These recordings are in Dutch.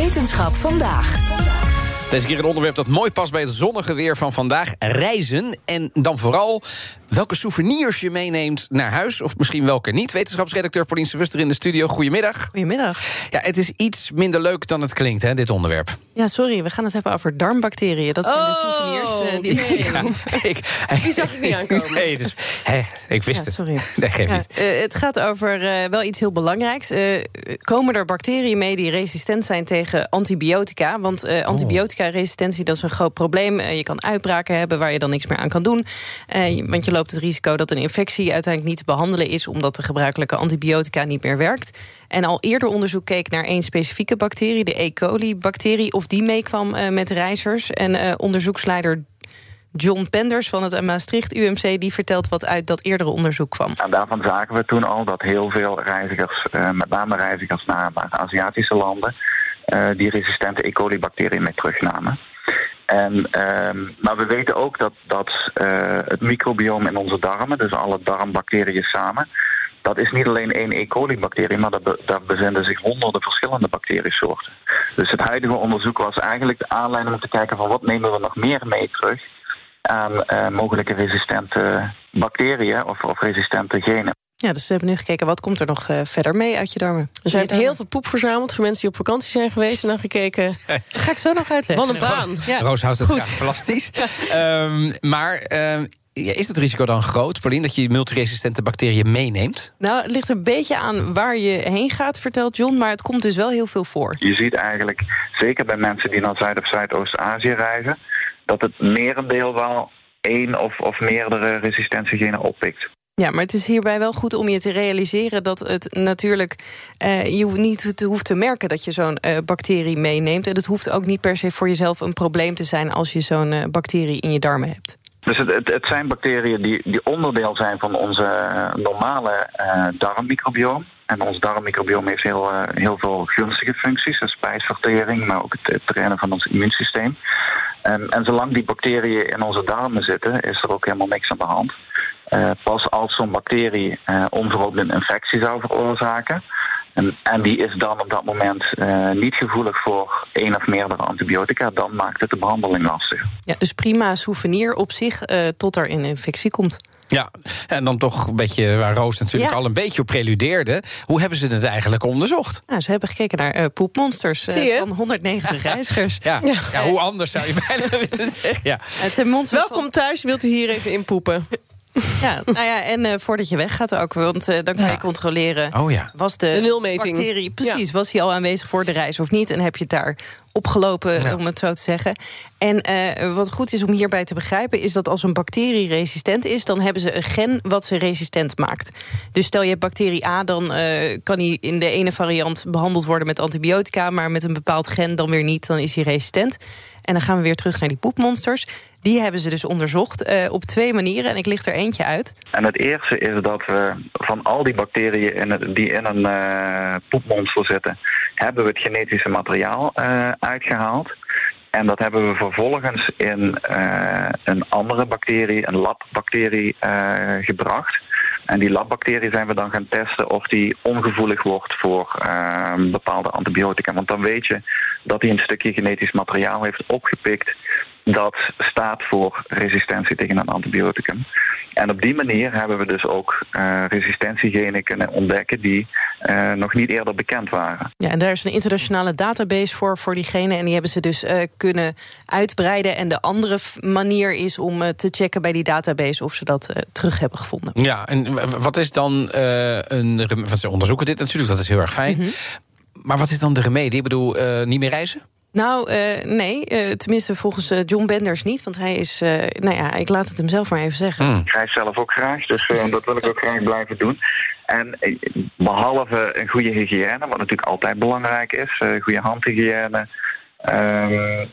Wetenschap vandaag. Deze keer een onderwerp dat mooi past bij het zonnige weer van vandaag: reizen. En dan vooral welke souvenirs je meeneemt naar huis. Of misschien welke niet. Wetenschapsredacteur Paulien Wuster in de studio. Goedemiddag. Goedemiddag. Ja, het is iets minder leuk dan het klinkt, hè, dit onderwerp. Ja, sorry, we gaan het hebben over darmbacteriën. Dat zijn de Oh, souvenirs uh, die nee. Ja, ik, Die zag ik niet aankomen. Nee, dus, hè, ik wist Ja, het. sorry. Nee, geef Ja, niet. eh, het gaat over eh, wel iets heel belangrijks. Eh, komen er bacteriën mee die resistent zijn tegen antibiotica? Want Oh. eh, antibiotica-resistentie dat is een groot probleem. Eh, je kan uitbraken hebben waar je dan niks meer aan kan doen. Eh, je- want je loopt het risico dat een infectie uiteindelijk niet te behandelen is... omdat de gebruikelijke antibiotica niet meer werkt. En al eerder onderzoek keek naar één specifieke bacterie... de E. coli-bacterie, of die meekwam eh, met reizigers. En eh, onderzoeksleider John Penders van het Maastricht UMC... die vertelt wat uit dat eerdere onderzoek kwam. En daarvan zagen we toen al dat heel veel reizigers, eh, met name reizigers naar, Aziatische landen, die resistente E. coli-bacteriën mee terugnamen. En, ehm, maar we weten ook dat, dat eh, het microbioom in onze darmen, dus alle darmbacteriën samen, dat is niet alleen één E. coli-bacterie, maar daar, daar bevinden zich honderden verschillende bacteriesoorten. Dus het huidige onderzoek was eigenlijk de aanleiding om te kijken van wat nemen we nog meer mee terug aan eh, mogelijke resistente bacteriën of, of resistente genen. Ja, dus we hebben nu gekeken wat komt er nog eh, verder mee uit je darmen. Dus hij heeft heel veel poep verzameld voor mensen die op vakantie zijn geweest. En dan gekeken. Dat ga ik zo nog uitleggen. Wat een baan. Ja. Roos houdt het Goed. graag plastisch. Ehm, maar ehm, ja, is het risico dan groot, Paulien, dat je multiresistente bacteriën meeneemt? Nou, het ligt een beetje aan waar je heen gaat, vertelt John. Maar het komt dus wel heel veel voor. Je ziet eigenlijk, zeker bij mensen die naar Zuid- of Zuidoost-Azië reizen, dat het merendeel wel één of, of meerdere resistentiegenen oppikt. Ja, maar het is hierbij wel goed om je te realiseren dat het natuurlijk. eh, je niet hoeft te merken dat je zo'n eh, bacterie meeneemt. En het hoeft ook niet per se voor jezelf een probleem te zijn als je zo'n eh, bacterie in je darmen hebt. Dus het, het, zijn bacteriën die, die onderdeel zijn van onze normale darmmicrobioom. En ons darmmicrobioom heeft heel, heel veel gunstige functies, de spijsvertering, maar ook het, het trainen van ons immuunsysteem. En, en zolang die bacteriën in onze darmen zitten, is er ook helemaal niks aan de hand. Eh, pas als zo'n bacterie eh onverhoopt een infectie zou veroorzaken. En, en die is dan op dat moment eh, niet gevoelig voor één of meerdere antibiotica, dan maakt het de behandeling lastig. Ja, dus prima souvenir op zich eh, tot er een infectie komt. Ja, en dan toch een beetje waar Roos natuurlijk Ja. al een beetje op preludeerde. Hoe hebben ze het eigenlijk onderzocht? Nou, ze hebben gekeken naar eh, poepmonsters eh, van 190 reizigers. Ja, ja. hoe anders zou je bijna willen zeggen. Ja. Het zijn monsters van- Welkom thuis, wilt u hier even inpoepen? Ja, nou ja, en eh, voordat je weggaat ook, want eh, dan kan Ja. je controleren... Oh ja. was de, De nulmeting. bacterie, precies, was hij al aanwezig voor de reis of niet? En heb je het daar opgelopen, Ja. om het zo te zeggen. En eh, wat goed is om hierbij te begrijpen... is dat als een bacterie resistent is... dan hebben ze een gen wat ze resistent maakt. Dus stel je hebt bacterie A... dan eh, kan die in de ene variant behandeld worden met antibiotica... maar met een bepaald gen dan weer niet, dan is hij resistent. En dan gaan we weer terug naar die poepmonsters. Die hebben ze dus onderzocht eh, op twee manieren. En ik licht er eentje uit. En het eerste is dat we van al die bacteriën in die in een eh, poepmonster zitten, hebben we het genetische materiaal eh, uitgehaald. En dat hebben we vervolgens in een andere bacterie, een labbacterie, gebracht. En die labbacterie zijn we dan gaan testen of die ongevoelig wordt voor eh, bepaalde antibiotica. Want dan weet je dat hij een stukje genetisch materiaal heeft opgepikt dat staat voor resistentie tegen een antibioticum. En op die manier hebben we dus ook eh, resistentiegenen kunnen ontdekken die eh, nog niet eerder bekend waren. Ja, en daar is een internationale database voor, voor diegenen. En die hebben ze dus eh, kunnen uitbreiden. En de andere manier is om eh, te checken bij die database of ze dat terug hebben gevonden. Ja, en wat is dan eh, een... Want ze onderzoeken dit natuurlijk, dat is heel erg fijn. Mhm. Maar wat is dan de remedie? Ik bedoel, eh, niet meer reizen? Nou, eh, nee, eh, tenminste volgens eh, John Benders niet. Want hij is, eh, nou ja, ik laat het hem zelf maar even zeggen. Hmm. Ik reis zelf ook graag, dus eh, dat wil ik ook graag blijven doen. En eh, behalve een goede hygiëne, wat natuurlijk altijd belangrijk is, uh, goede handhygiëne, um,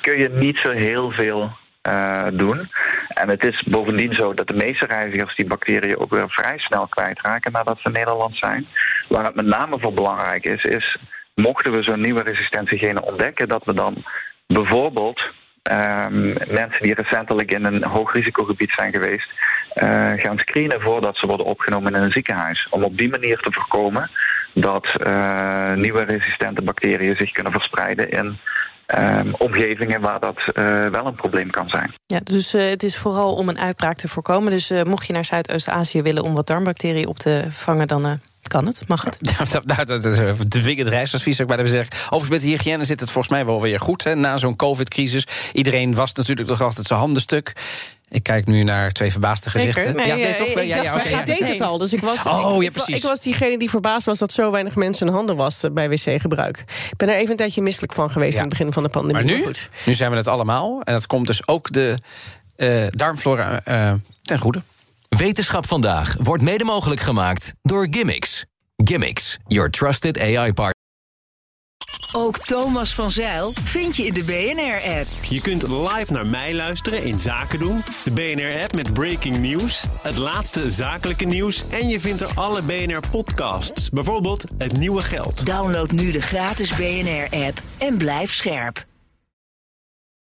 kun je niet zo heel veel uh, doen. En het is bovendien zo dat de meeste reizigers die bacteriën ook weer vrij snel kwijtraken nadat ze Nederland zijn. Waar het met name voor belangrijk is, is mochten we zo'n nieuwe resistentiegenen ontdekken, dat we dan bijvoorbeeld um, mensen die recentelijk in een hoogrisicogebied zijn geweest, uh, gaan screenen voordat ze worden opgenomen in een ziekenhuis. Om op die manier te voorkomen dat uh, nieuwe resistente bacteriën zich kunnen verspreiden in um, omgevingen waar dat uh, wel een probleem kan zijn. Ja, dus het is vooral om een uitbraak te voorkomen. Dus mocht je naar Zuidoost-Azië willen om wat darmbacteriën op te vangen, dan kan het? Mag het? Ja, dat, dat, is de vingerd reisadvies, zou ik bij zeggen. Overigens, met de hygiëne zit het volgens mij wel weer goed. Hè, na zo'n COVID-crisis. Iedereen was natuurlijk nog altijd zijn handen stuk. Ik kijk nu naar twee verbaasde gezichten. Nee, ja, nee, toch, ik, ja, dacht, ja, okay, deed het al. Dus ik was, oh, ja, precies. Ik, ik, was diegene die verbaasd was dat zo weinig mensen hun handen wasten bij wc-gebruik. Ik ben er even een tijdje misselijk van geweest aan het begin van de pandemie. Maar nu, goed. nu zijn we het allemaal. En dat komt dus ook de uh, darmflora uh, ten goede. Wetenschap vandaag wordt mede mogelijk gemaakt door Gimmicks. Gimmicks, your trusted AI partner. Ook Thomas van Zeil vind je in de BNR-app. Je kunt live naar mij luisteren in Zaken doen. De BNR-app met breaking news, het laatste zakelijke nieuws... en je vindt er alle BNR-podcasts, bijvoorbeeld Het Nieuwe Geld. Download nu de gratis BNR-app en blijf scherp.